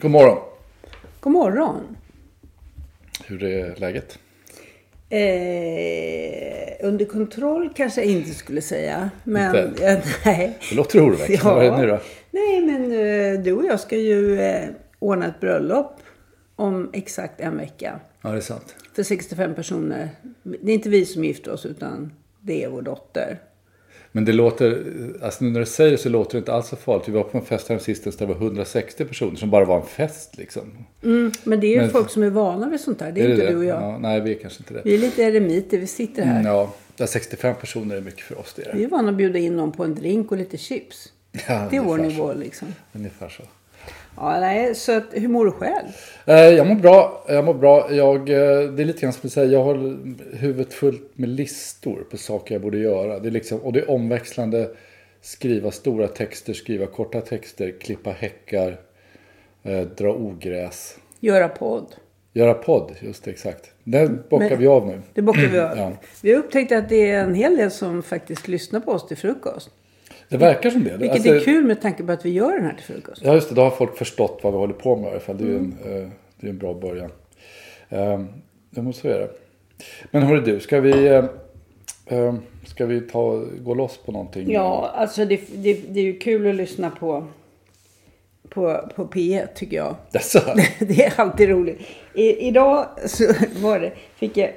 God morgon. God morgon. Hur är läget? Eh, under kontroll kanske jag inte skulle säga. Men, Inte? eh, nej. Det låter oroväckande. Vad är det nu då? Nej, men eh, du och jag ska ju eh, ordna ett bröllop om exakt en vecka. Ja, det är sant. För 65 personer. Det är inte vi som gifter oss utan det är vår dotter. Men det låter, alltså när du säger det så låter det inte alls så farligt. Vi var på en fest här sistens där det var 160 personer som bara var en fest liksom. Men det är ju Men- folk som är vana vid sånt här. Det är, inte du och jag. Ja, nej, vi är kanske inte det. Vi är lite eremiter. Vi sitter här. Mm, Ja, ja, 65 personer är mycket för oss. Det är Vi det. är vana att bjuda in någon på en drink och lite chips. Ja, Det är vår nivå så. liksom. Ungefär så. Ja, nej, så att, hur mår du själv? Eh, Jag mår bra. Jag mår bra. Jag, eh, det är lite grann som att säga, jag har huvudet fullt med listor på saker jag borde göra. Det är liksom, och det är omväxlande. Skriva stora texter, skriva korta texter, klippa häckar, eh, dra ogräs. Göra podd. Göra podd, just det, exakt. Den bockar Men- vi av nu. Det bockar vi av. Ja. Vi har upptäckt att det är en hel del som faktiskt lyssnar på oss till frukost. Det verkar som det. Vilket Alltså, är kul med tanke på att vi gör den här till frukost. Ja, just det. Då har folk förstått vad vi håller på med i alla fall. Det är ju Mm. en, eh, det är en bra början. Um, ja, men så är det. Men hörru du, ska vi, eh, eh, ska vi ta, gå loss på någonting? Ja, alltså det, det, det är ju kul att lyssna på, på, på P1 tycker jag. Dessa. Det är alltid roligt. I, idag så var det, fick jag,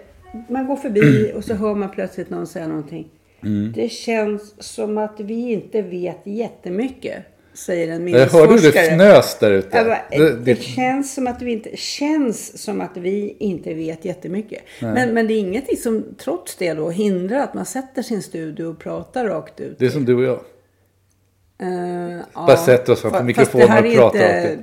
man går förbi och så hör man plötsligt någon säga någonting. Mm. Det känns som att vi inte vet jättemycket, säger en Jag hörde minnesforskare. det fnös där ute. Bara, Det- det, känns som att vi inte, känns som att vi inte vet jättemycket. Men, men det är ingenting som trots det då hindrar att man sätter sin studio och pratar rakt ut. Det är som du och jag. Uh, Bara sätter oss framför Fast mikrofonen det här och är pratar inte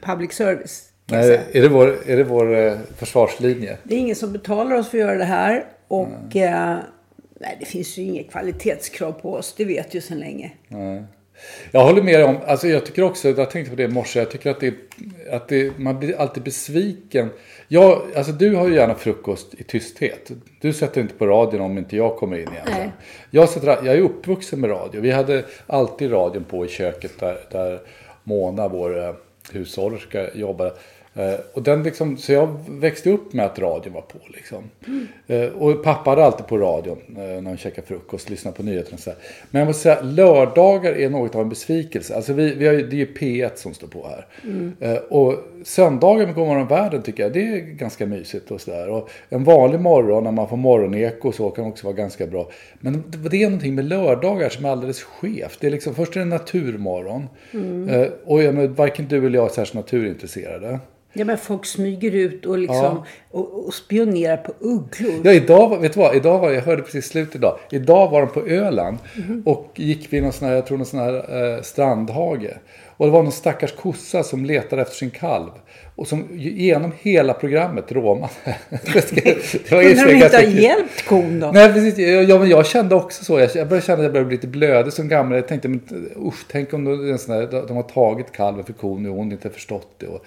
public service. Nej, är det vår, är det vår eh, försvarslinje? Det är ingen som betalar oss för att göra det här. Och eh, nej, det finns ju inget kvalitetskrav på oss. Det vet ju sedan länge. Jag håller med om, alltså jag tycker också, jag tänkte på det i morse, jag tycker att, det, att det, man blir alltid besviken. Jag, alltså du har ju gärna frukost i tysthet. Du sätter inte på radion om inte jag kommer in igen. Nej. Jag, sätter, jag är uppvuxen med radio. Vi hade alltid radion på i köket där, där Mona, vår eh, hushållerska, jobbade. Eh, och den liksom, så jag växte upp med att radion var på. Liksom. Eh, och pappa hade alltid på radion eh, när han käkade frukost, lyssnade på nyheterna. Så här. Men jag måste säga, lördagar är något av en besvikelse. Alltså vi, vi har, det är ju P1 som står på här. Eh, och söndagar med Godmorgon Världen tycker jag, det är ganska mysigt och sådär. Och en vanlig morgon när man får morgoneko och så kan också vara ganska bra. Men det, är någonting med lördagar som är alldeles skevt. Det är liksom, först är det naturmorgon. Eh, och jag, men, varken du eller jag är särskilt naturintresserade. Ja, men folk smyger ut och, liksom, Ja. och, och spionerar på ugglor. Ja, idag, vet du vad? Idag var, jag hörde precis slut idag. Idag var de på Öland Mhm. och gick vid någon sån här, jag tror någon sån här eh, strandhage. Och det var någon stackars kossa som letade efter sin kalv. Och som genom hela programmet råmade. det var Kunde de inte ha hjälpt kon då? Nej, precis. Ja, men jag kände också så. Jag började känna att jag började bli lite blödig som gammal. Jag tänkte, men usch, tänk om de, de har tagit kalven för kon och hon inte förstått det. Och,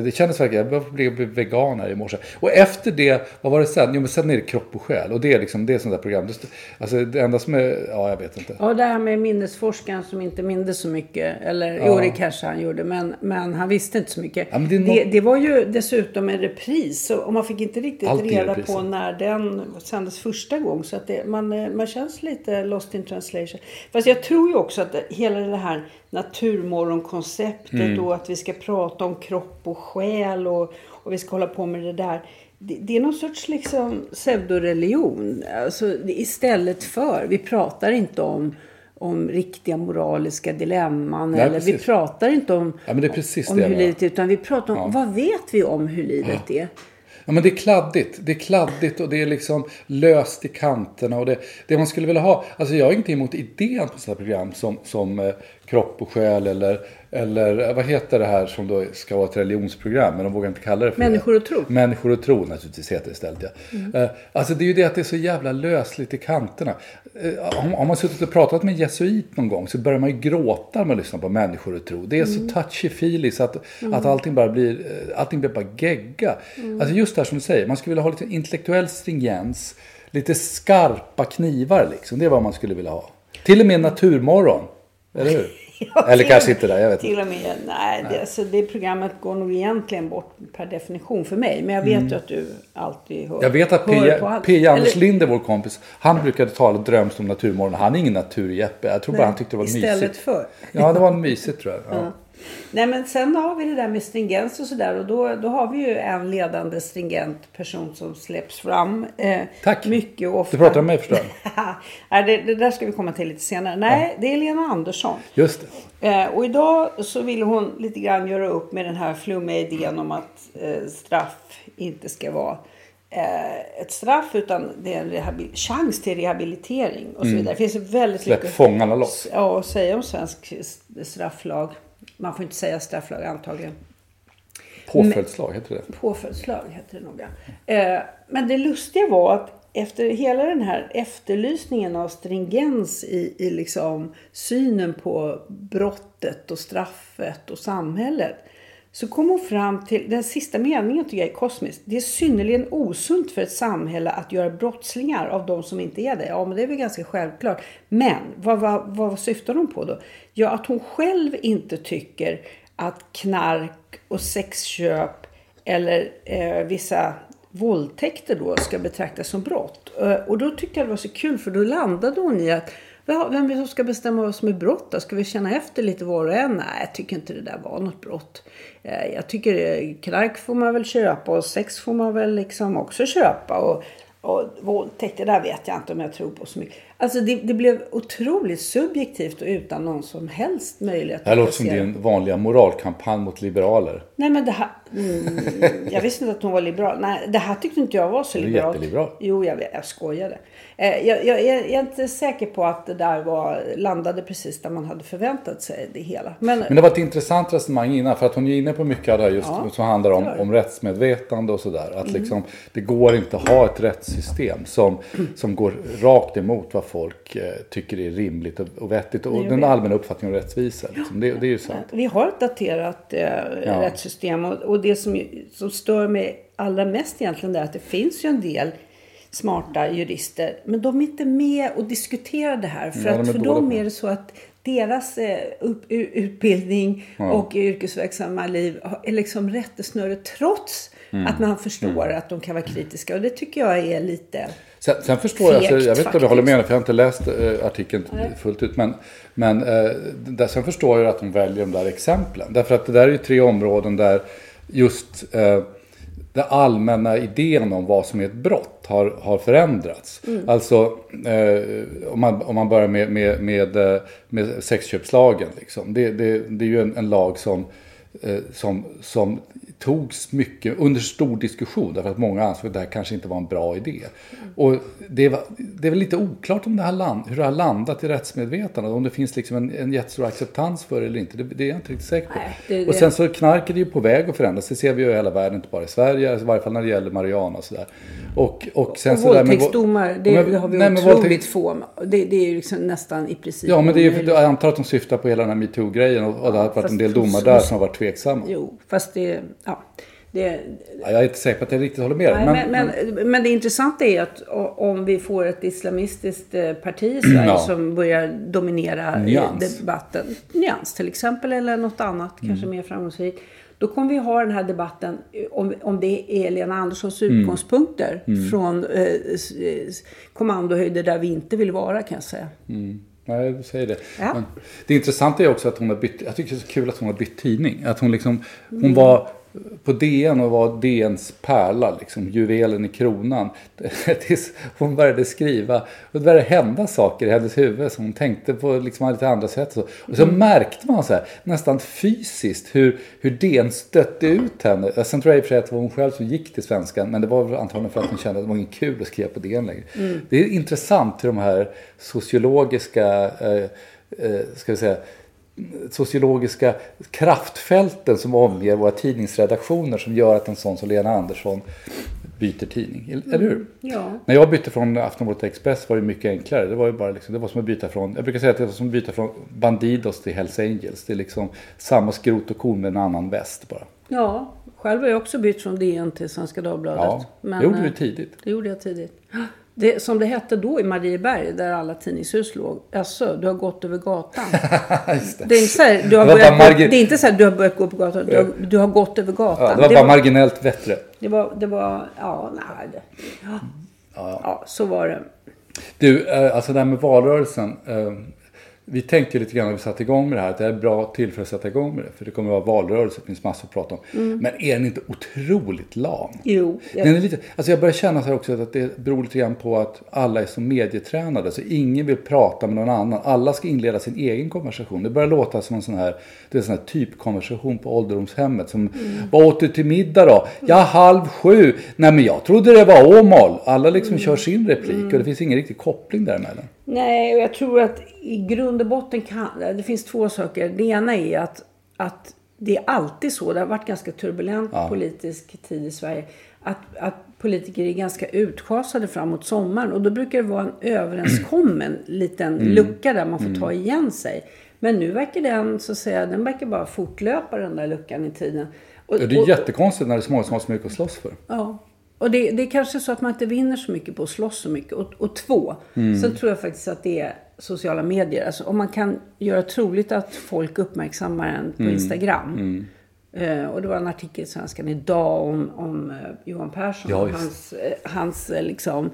det kändes verkligen, jag bli vegan här i morse. Och efter det, vad var det sen? Jo, men sen är det kropp och själ. Och det är liksom, det är sånt där program. Det- Alltså det enda som är, ja jag vet inte. Ja, det här med minnesforskaren som inte mindes så mycket. Eller jo, det kanske han gjorde. Men, men han visste inte så mycket. Ja, det det, är det, nå- var ju dessutom en repris. Och man fick inte riktigt Alltid reda på när den sändes första gången. Så att det, man, eh, man känns lite lost in translation. Fast jag tror ju också att det, hela det här naturmorgonkonceptet Mm. och att vi ska prata om kropp och själ och, och vi ska hålla på med det där. Det, det är någon sorts liksom pseudoreligion. Alltså, istället för, vi pratar inte om om riktiga moraliska dilemman. Nej, eller vi pratar inte om, Ja, om hur livet är. Utan vi pratar om vad vet vi om hur livet är. Ja, men det är kladdigt. Det är kladdigt och det är liksom löst i kanterna. Och det, det man skulle vilja ha. Alltså jag har ingenting emot idén på sådana program som, som eh, Kropp och själ eller, eller eh, vad heter det här som då ska vara ett religionsprogram. Men de vågar inte kalla det för Människor det. och tro. Människor och tro naturligtvis heter det istället. Ja. Eh, alltså det är ju det att det är så jävla lösligt i kanterna. Eh, om, om man suttit och pratat med en jesuit någon gång så börjar man ju gråta när man lyssnar på människor och tro. Det är så touchy-feely så att, att allting bara blir, eh, allting blir bara gegga. Alltså just det här som du säger, man skulle vilja ha lite intellektuell stringens, lite skarpa knivar liksom. Det är vad man skulle vilja ha. Till och med naturmorgon. Eller hur? Ja, Eller kanske inte där, jag vet Till och med, nej, Det, alltså, det programmet går nog egentligen bort per definition för mig. Men jag vet ju att du alltid hör, Mm. Jag vet att hör P. på allt. P. Anders Linder, vår kompis, han brukade tala drömst om naturmorgon. Han är ingen naturjeppe. Jag tror bara han tyckte det var Istället mysigt. för. Ja, det var mysigt tror jag. Ja. Nej men sen har vi det där med stringens och sådär och då, då har vi ju en ledande stringent person som släpps fram. Eh, Tack. Mycket och ofta. Du pratar om mig förstår jag. Det, det där ska vi komma till lite senare. Nej, det är Lena Andersson. Just det. Eh, och idag så vill hon lite grann göra upp med den här flummiga idén om att eh, straff inte ska vara eh, ett straff utan det är en rehabil- chans till rehabilitering och så vidare. Det finns väldigt Mm. Släpp mycket fångarna loss. ja, att säga om svensk strafflag. Man får inte säga strafflag antagligen. Påföljdslag, heter det. Påföljdslag heter det nog. Eh, men det lustiga var att efter hela den här efterlysningen av stringens i, i liksom synen på brottet och straffet och samhället. Så kom hon fram till, den sista meningen tycker jag är kosmisk. Det är synnerligen osunt för ett samhälle att göra brottslingar av de som inte är det. Ja, men det är väl ganska självklart. Men vad, vad, vad syftar hon på då? Ja, att hon själv inte tycker att knark och sexköp eller eh, vissa våldtäkter då ska betraktas som brott. Eh, och då tyckte jag det var så kul för då landade hon i att vem är det som ska bestämma vad som är brott då? Ska vi känna efter lite var och en? Nej, jag tycker inte det där var något brott. Eh, jag tycker eh, knark får man väl köpa och sex får man väl liksom också köpa. Och, och våldtäkt, det där vet jag inte om jag tror på så mycket. Alltså det, det blev otroligt subjektivt och utan någon som helst möjlighet Det här låter som din vanliga moralkampanj mot liberaler. Nej men det här... Mm, jag visste inte att hon var liberal. Nej, det här tyckte inte jag var så Du är liberalt. jätteliberal. Jo, jag. Jag skojade. Eh, jag, jag, jag är inte säker på att det där var, landade precis där man hade förväntat sig det hela. Men, Men det var ett intressant resonemang innan för att hon är inne på mycket av det här just Ja, som handlar om, om rättsmedvetande och sådär. Att Mm. liksom, det går inte att ha ett rättssystem som, som går rakt emot vad folk eh, tycker är rimligt och, vettigt. Och den allmänna uppfattningen om rättvisa. Liksom. Det, det är ju sant. vi har ett daterat eh, rättssystem och, och det som, som stör mig allra mest egentligen är att det finns ju en del smarta jurister. Men de är inte med och diskuterar det här. För de att är för dem är det så att deras eh, upp, utbildning och yrkesverksamma liv är liksom rättesnöre trots Mm. att man förstår att de kan vara kritiska. Och det tycker jag är lite... Sen, sen förstår jag, alltså, jag vet inte om jag håller med för jag har inte läst eh, artikeln fullt ut. Men, men eh, där, sen förstår jag att de väljer de där exemplen. Därför att det där är ju tre områden där just eh, den allmänna idén om vad som är ett brott har, har förändrats. Alltså eh, om, man, om man börjar med, med, med, eh, med sexköpslagen. Liksom. Det, det, det är ju en, en lag som, eh, som, som togs mycket under stor diskussion därför att många ansåg att det här kanske inte var en bra idé. Och det, var, det är väl lite oklart om det har land, hur det har landat i rättsmedvetandet. Om det finns liksom en, en jättestor acceptans för det eller inte. Det, det är jag inte riktigt säker på. Nej, det- Och sen så knarket är ju på väg att förändras. Det ser vi ju i hela världen, inte bara i Sverige. Alltså I varje fall när det gäller marijuana och sådär. Och, och sen Och så våldtäktsdomar, det, men- har vi nej, otroligt våldtäkt- få. Det, det är ju liksom nästan i princip Ja, men det är ju, jag antar att de syftar på hela den här metoo-grejen och, och det har varit en del domar där som har varit tveksamma. Jo, fast det... Ja, det Ja, jag är inte säker på att jag riktigt håller med dig, Nej, men, men, men, det intressanta är att om vi får ett islamistiskt eh, parti i Sverige Ja. som börjar dominera i Nyans. debatten, nyans till exempel, eller något annat, Mm. kanske mer framgångsrikt. Då kommer vi ha den här debatten eh, om, om det är Lena Anderssons Mm. utgångspunkter från eh, kommandohöjder där vi inte vill vara kan jag säga. Nej, du säger det. Ja. Men det intressanta är också att hon har bytt, jag tycker det är så kul att hon har bytt tidning. Att hon liksom, hon var på DN och var DNs pärla, liksom juvelen i kronan. Tills hon började skriva, och det började hända saker i hennes huvud som hon tänkte på liksom lite andra sätt. Så. Och så märkte man så här, nästan fysiskt hur, hur DN stötte ut henne. Sen tror jag i och för sig att det var hon själv som gick till svenskan, men det var väl antagligen för att hon kände att det var inget kul att skriva på DN längre. Det är intressant hur de här sociologiska eh, eh, ska vi säga, sociologiska kraftfälten som omger våra tidningsredaktioner som gör att en sån som Lena Andersson byter tidning. Eller hur? Ja. När jag bytte från Aftonbladet till Express var det mycket enklare. Det var ju bara liksom, det var som att byta från, jag brukar säga att det var som att byta från Bandidos till Hells Angels. Det är liksom samma skrot och korn med en annan väst bara. Ja, själv har jag också bytt från DN till Svenska Dagbladet. Ja, Men, det gjorde du eh, tidigt. Det gjorde jag tidigt. Det, som det hette då i Marieberg, där alla tidningshus låg. Alltså, du har gått över gatan. Det. Det är inte så här, du har Det var börjat bara gå, margin- det är inte så här, du har börjat gå på gatan. Du har, du har gått över gatan. Ja, det var bara marginellt bättre. det var, det var, ja, nej. Det, ja. Ja. så var det. Du, eh, alltså det här med valrörelsen. Vi tänkte lite grann när vi satte igång med det här att det är ett bra tillfälle att sätta igång med det. För det kommer att vara valrörelse, det finns massor att prata om. Men är den inte otroligt lam? Jo, jag- Den är lite, alltså jag börjar känna så här också att det beror lite grann på att alla är så medietränade. Så ingen vill prata med någon annan. Alla ska inleda sin egen konversation. Det börjar låta som en sån här, det är en sån här typkonversation på ålderdomshemmet. Som, vad åt du till middag då? Ja, halv sju. Nej men jag trodde det var Åmål. Alla liksom kör sin replik och det finns ingen riktig koppling däremellan. Nej, och jag tror att i grund och botten kan det finns två saker. Det ena är att, att det är alltid så, det har varit ganska turbulent politisk tid i Sverige, att, att politiker är ganska utschasade framåt sommaren. Och då brukar det vara en överenskommen liten Mm. lucka där man får ta igen sig. Men nu verkar den, så att säga, den verkar bara fortlöpa den där luckan i tiden. Och, Och det är och- jättekonstigt när det är så många som har så mycket att slåss för. Ja. Och det, det är kanske så att man inte vinner så mycket på att slåss så mycket. Och, och två, Mm. sen tror jag faktiskt att det är sociala medier. Alltså om man kan göra troligt att folk uppmärksammar en på Mm. Instagram. Eh, och det var en artikel i Svenskan idag om, om eh, Johan Persson. Ja, och hans eh, hans eh, liksom,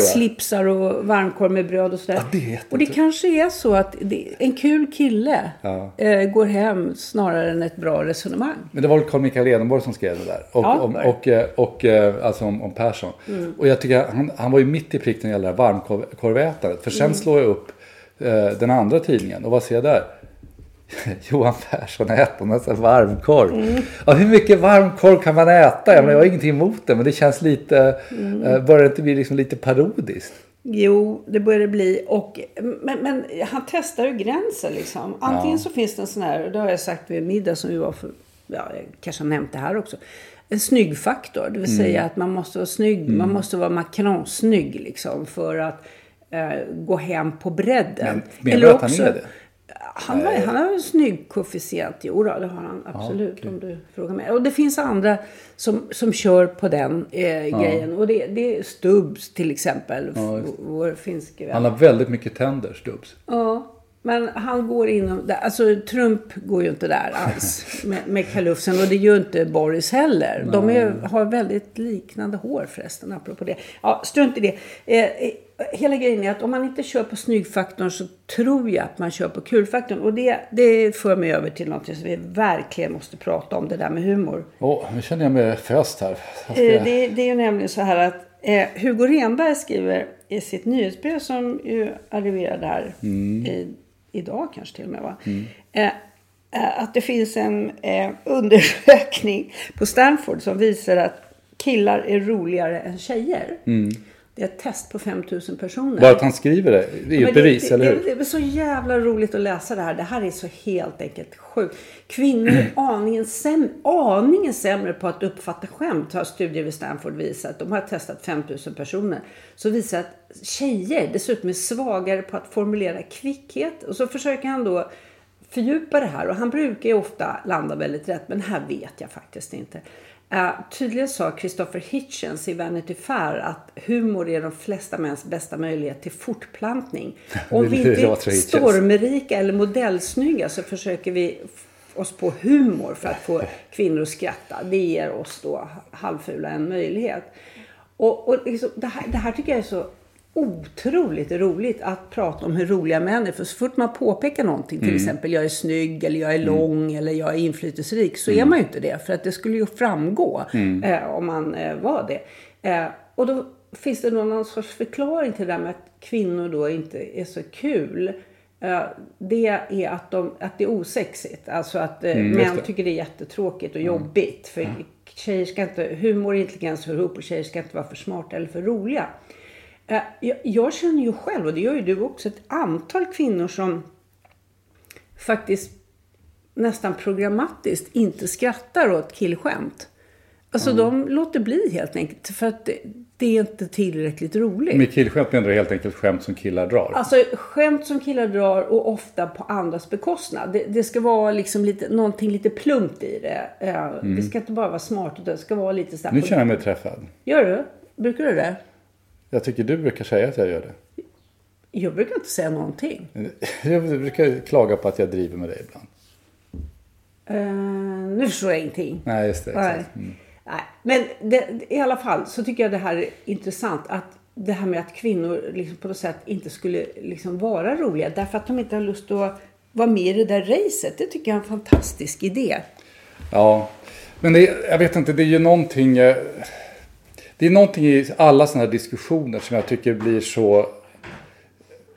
slipsar och varmkorv med bröd och sådär. Ja, det och det kanske är så att det, en kul kille Ja. eh, går hem snarare än ett bra resonemang. Men det var väl Carl Michael Edenborg som skrev det där. Och, Ja, om, och, eh, och, eh, alltså om, om Persson. Och jag tycker han, han var ju mitt i prick när det gäller varmkorvätandet. För sen slår jag upp eh, den andra tidningen och vad ser jag där? Johan Persson äter en massa varmkorv. Ja, hur mycket varmkorv kan man äta? Jag, menar, jag har ingenting emot det men det känns lite, eh, börjar det inte bli liksom lite parodiskt? Jo, det börjar det bli. Och, men, men han testar ju gränsen liksom. Antingen så finns det en sån här, och det har jag sagt vid middag som vi var för, ja, jag kanske har nämnt det här också. En snyggfaktor, det vill Mm. säga att man måste vara snygg, man måste vara Macron-snygg liksom för att eh, gå hem på bredden. Men menar du att han är det? Han har, han har en snygg koefficient. Jo då, det har han absolut om du frågar mig. Och det finns andra som, som kör på den eh, grejen. Och det, det är Stubbs till exempel. vår finske vän. Han har väldigt mycket tänder, Stubbs. Ja, men han går inom... Alltså Trump går ju inte där alls med, med kalufsen. Och det gör inte Boris heller. De är, har väldigt liknande hår förresten, apropå det. Ja, strunt i det. Eh, eh, hela grejen är att om man inte kör på snyggfaktorn så tror jag att man kör på kulfaktorn. Och det, det för mig över till något som vi verkligen måste prata om, det där med humor. Åh, nu känner jag mig föst här. Ska- Eh, det, det är ju nämligen så här att eh, Hugo Renberg skriver i sitt nyhetsbrev som ju arriverade här i, idag kanske till och med va. Eh, eh, att det finns en eh, undersökning på Stanford som visar att killar är roligare än tjejer. Det är ett test på 5000 personer. Bara att han skriver det, det är ju ett bevis, det, eller det, hur? Det är så jävla roligt att läsa det här. Det här är så helt enkelt sjukt. Kvinnor är aningen, säm, aningen sämre på att uppfatta skämt har studier vid Stanford visat. De har testat 5000 personer. Så visar att tjejer dessutom är svagare på att formulera kvickhet. Och så försöker han då fördjupa det här. Och han brukar ju ofta landa väldigt rätt. Men här vet jag faktiskt inte. Uh, tydligen sa Christopher Hitchens i Vanity Fair att humor är de flesta mäns bästa möjlighet till fortplantning. Om vi inte är stormrika eller modellsnygga så försöker vi oss på humor för att få kvinnor att skratta. Det ger oss då halvfula en möjlighet. Och, och liksom, det, här, det här tycker jag är så otroligt roligt att prata om hur roliga män är. För så fort man påpekar någonting, till exempel jag är snygg eller jag är lång eller jag är inflytelserik, så är man ju inte det. För att det skulle ju framgå eh, om man eh, var det. Eh, och då finns det någon sorts förklaring till det där med att kvinnor då inte är så kul. Eh, det är att, de, att det är osexigt. Alltså att eh, just män tycker det är jättetråkigt och jobbigt. För tjejer ska inte, humor och intelligens hör ihop och tjejer ska inte vara för smarta eller för roliga. Eh, Jag, jag känner ju själv, och det gör ju du också, ett antal kvinnor som faktiskt nästan programmatiskt inte skrattar åt killskämt. Alltså de låter bli helt enkelt för att det, det är inte tillräckligt roligt. Med killskämt menar du helt enkelt skämt som killar drar. Alltså skämt som killar drar och ofta på andras bekostnad. Det, det ska vara liksom lite, någonting lite plumpt i det. Eh, Det ska inte bara vara smart utan det ska vara lite sådär. Nu känner jag mig träffad. Gör du? Brukar du det? Jag tycker du brukar säga att jag gör det. Jag brukar inte säga någonting. Jag brukar klaga på att jag driver med dig ibland. Eh, nu förstår jag ingenting. Nej, just det. Nej. Mm. Nej. Men det, i alla fall så tycker jag det här är intressant. Att det här med att kvinnor liksom på något sätt inte skulle liksom vara roliga. Därför att de inte har lust att vara med i det där racet. Det tycker jag är en fantastisk idé. Ja, men det, jag vet inte, det är ju någonting... eh, det är någonting i alla sådana här diskussioner som jag tycker blir så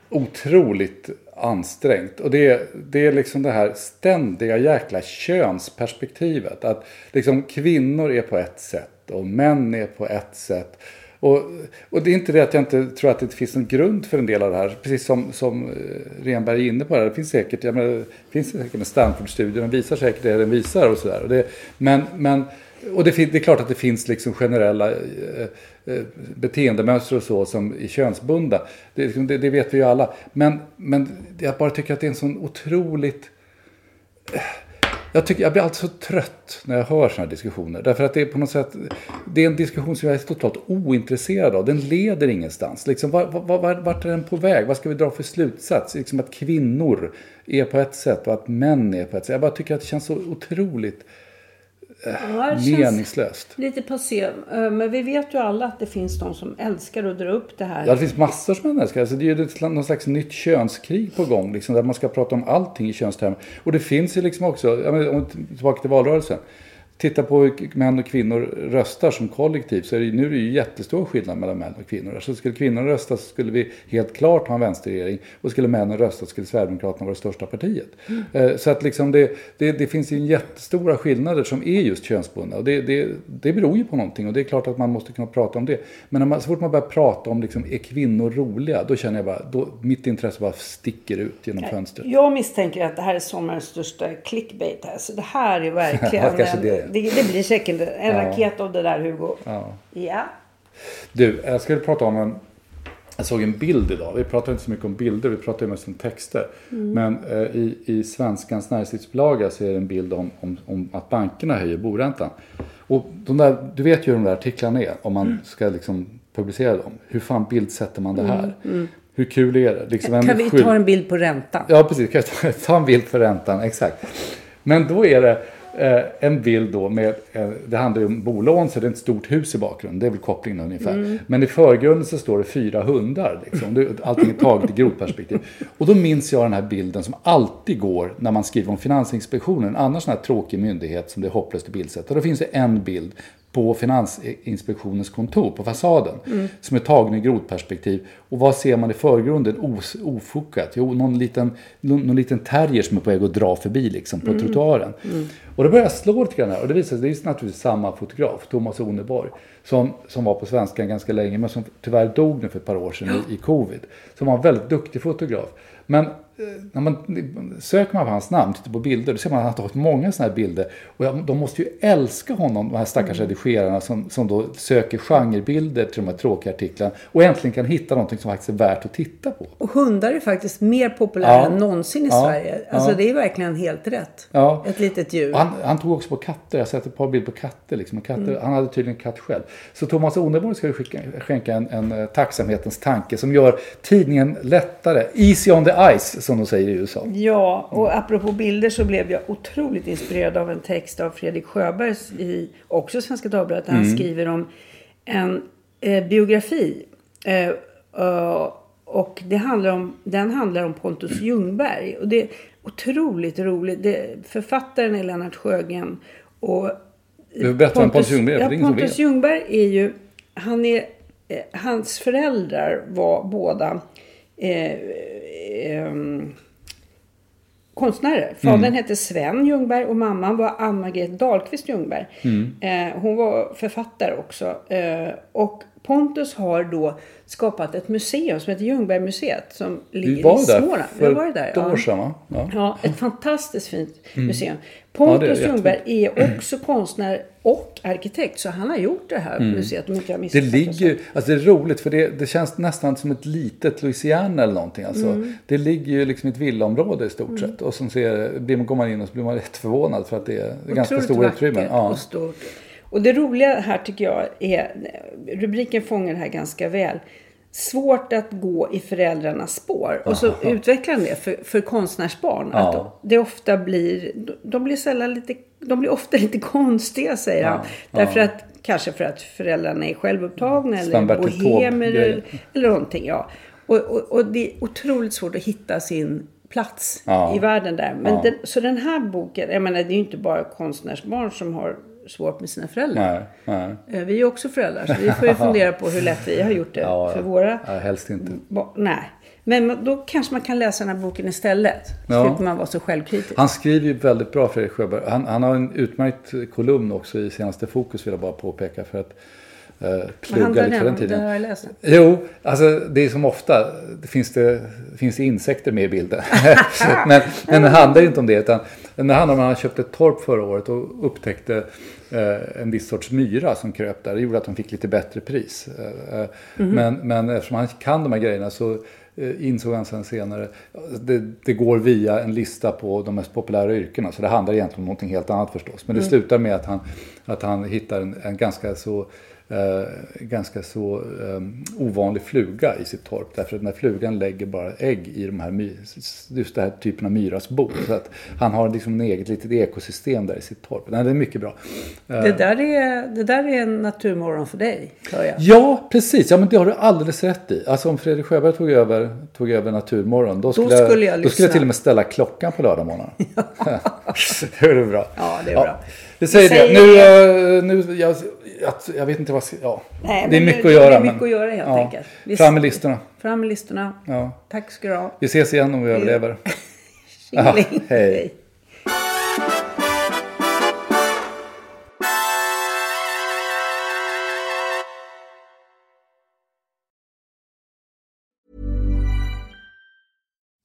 otroligt ansträngt. Och det, är- det är liksom det här ständiga jäkla könsperspektivet. Att liksom kvinnor är på ett sätt och män är på ett sätt. Och, och det är inte det att jag inte tror att det finns någon grund för en del av det här. Precis som, som eh, Renberg är inne på. Det, det finns säkert, jag menar, det finns säkert en Stanford-studie. Den visar säkert det den visar och sådär. Men, men, och det, det är klart att det finns liksom generella eh, eh beteendemönster och så som är könsbundna. Det, liksom, det, det vet vi ju alla. Men, men jag bara tycker att det är en sån otroligt eh, jag, tycker, jag blir alltid så trött när jag hör sådana här diskussioner. Därför att det är på något sätt, det är en diskussion som jag är totalt ointresserad av. Den leder ingenstans. Liksom, var, var, var, vart är den på väg? Vad ska vi dra för slutsats? Liksom att kvinnor är på ett sätt och att män är på ett sätt. Jag bara tycker att det känns så otroligt Ja, det känns meningslöst. lite passé. Eh, Men vi vet ju alla att det finns de som älskar att dra upp det här. Ja, det finns massor som älskar. Alltså, det är ju ett- någon slags nytt könskrig på gång. Liksom, där man ska prata om allting i könstermer. Och det finns ju liksom också, menar, om tillbaka till valrörelsen. Titta på hur män och kvinnor röstar som kollektiv. Så är det, nu är det ju jättestor skillnad mellan män och kvinnor. Alltså skulle kvinnor rösta så skulle vi helt klart ha en vänsterregering. Och skulle männen rösta så skulle Sverigedemokraterna vara det största partiet. Eh, Så att liksom det, det, det finns ju jättestora skillnader som är just könsbundna. Och det, det, det beror ju på någonting. Och det är klart att man måste kunna prata om det. Men när man, så fort man börjar prata om liksom, är kvinnor roliga? Då känner jag bara, då, mitt intresse bara sticker ut genom fönstret. Jag misstänker att det här är sommarens största clickbait. Alltså det här är verkligen... Ja, kanske det är. Det, det blir säkert en raket av det där Hugo. Ja. Ja. Du, jag skulle prata om en... Jag såg en bild idag. Vi pratar inte så mycket om bilder, vi pratar ju mest om texter. Men eh, i, i Svenskans näringslivsbilaga så är det en bild om, om, om att bankerna höjer boräntan. Och de där, du vet ju hur de där artiklarna är om man ska liksom publicera dem. Hur fan bildsätter man det här? Hur kul är det? Liksom Kan vi ta en bild på räntan? Ja, precis. Kan jag ta, ta en bild för räntan, exakt. Men då är det eh, en bild då med, eh, det handlar ju om bolån så det är ett stort hus i bakgrunden. Det är väl kopplingen ungefär. Men i förgrunden så står det fyra hundar. Liksom. Det, allting är taget i grodperspektiv. Och då minns jag den här bilden som alltid går när man skriver om Finansinspektionen. En annan sån här tråkig myndighet som det är hopplöst att bildsätta. Då finns det en bild på Finansinspektionens kontor på fasaden. Som är tagen i grodperspektiv. Och vad ser man i förgrunden os, ofokat? Jo, någon liten, någon, liten terrier som är på väg att dra förbi liksom, på trottoaren. Och då börjar jag slå lite grann här. Och det visar sig, det är naturligtvis samma fotograf, Thomas Oneborg. Som, som var på Svenskan ganska länge men som tyvärr dog nu för ett par år sedan i, i covid. Som var en väldigt duktig fotograf. Men när man söker man på hans namn, tittar på bilder, då ser man att han har tagit många sådana här bilder. Och de måste ju älska honom, de här stackars redigerarna som, som då söker genrebilder till de här tråkiga artiklarna. Och äntligen kan hitta någonting som faktiskt är värt att titta på. Och hundar är faktiskt mer populära Ja. än någonsin i Ja. Sverige. Alltså Ja. det är verkligen helt rätt. Ja. Ett litet djur. Han, han tog också på katter. Jag har sett ett par bilder på katter. Liksom. Katter Han hade tydligen katt själv. Så Thomas Oneborg ska skicka, skänka en, en eh, tacksamhetens tanke som gör tidningen lättare. Easy on the ice som de säger i USA. Ja, och apropå bilder så blev jag otroligt inspirerad av en text av Fredrik Sjöberg i också Svenska Dagbladet. Där han skriver om en eh, biografi. Eh, eh, och det handlar om, den handlar om Pontus Ljungberg. Och det är otroligt roligt. Det, författaren är Lennart Sjögren. Och Du berättar om Pontus Ljungberg, ja, Pontus. Ljungberg är ju, han är, eh, hans föräldrar var båda eh, ehm, konstnärer. Fadern Mm. hette Sven Ljungberg och mamman var Ann-Margret Dahlqvist Ljungberg. Mm. Eh, hon var författare också. Eh, och Pontus har då skapat ett museum som heter Ljungbergmuseet som ligger i Småland. för Vi var där, ett år sedan va? Ja. Ja, ett fantastiskt fint museum. Mm. Ja, är Pontus jättefint. Ljungberg är också konstnär och arkitekt. Så han har gjort det här museet om inte jag Det ligger alltså det är roligt för det, det känns nästan som ett litet Louisiana eller någonting. Alltså, Mm. Det ligger ju liksom i ett villaområde i stort sett. Och som ser, blir man, går man in och så blir man rätt förvånad för att det är ganska Otroligt stora vackert utrymmen. Ja. och stort. Och det roliga här tycker jag är, rubriken fångar det här ganska väl. Svårt att gå i föräldrarnas spår. Och så utvecklar han det för, för konstnärsbarn. Ja. Att det ofta blir, de blir sällan lite, de blir ofta lite konstiga säger han. Därför att, kanske för att föräldrarna är självupptagna eller bohemer eller, eller någonting. Ja. Och, och, och det är otroligt svårt att hitta sin plats Ja. i världen där. Men Ja. den, så den här boken, jag menar det är ju inte bara konstnärsbarn som har svårt med sina föräldrar. Nej, nej. Eh, Vi är också föräldrar så vi får ju fundera på hur lätt vi har gjort det Ja, för våra ja, helst inte. Nej. Men då kanske man kan läsa den här boken istället. Ja. slipper man vara så självkritisk. Han skriver ju väldigt bra Fredrik Sjöberg. Han, han har en utmärkt kolumn också i senaste Fokus vill jag bara påpeka för att eh, plugga lite för den den om? Det tiden. har jag läst. Jo, alltså det är som ofta. Finns det, finns det insekter med i bilden. men, men det handlar inte om det. Utan det handlar om att han köpte ett torp förra året och upptäckte eh, en viss sorts myra som kröp där. Det gjorde att de fick lite bättre pris. Eh, eh, men, men eftersom han kan de här grejerna så insåg han sen senare. Det, det går via en lista på de mest populära yrkena. Så det handlar egentligen om någonting helt annat förstås. Men det slutar med att han, att han hittar en, en ganska så eh, ganska så eh, ovanlig fluga i sitt torp. Därför att den här flugan lägger bara ägg i de här, just den här typen av myras bo. Så att han har liksom en eget litet ekosystem där i sitt torp. Nej, det är mycket bra. Eh, Det där, är, det där är en naturmorgon för dig, hör jag. Ja, precis. Ja, men det har du alldeles rätt i. Alltså om Fredrik Sjöberg tog över, tog över Naturmorgon, då skulle, skulle jag då skulle jag till och med ställa klockan på lördagmorgonen. det är bra. Ja, det är bra. Vi säger Vi det. säger Nu, eh, nu jag, jag, jag vet inte vad. Ja. Nej, det är mycket det- att göra. det är mycket men, att göra helt ja. enkelt. Vi- Fram med listorna. Fram med listorna. Ja. Tack ska du ha. Vi ses igen om vi överlever. Ja, hej.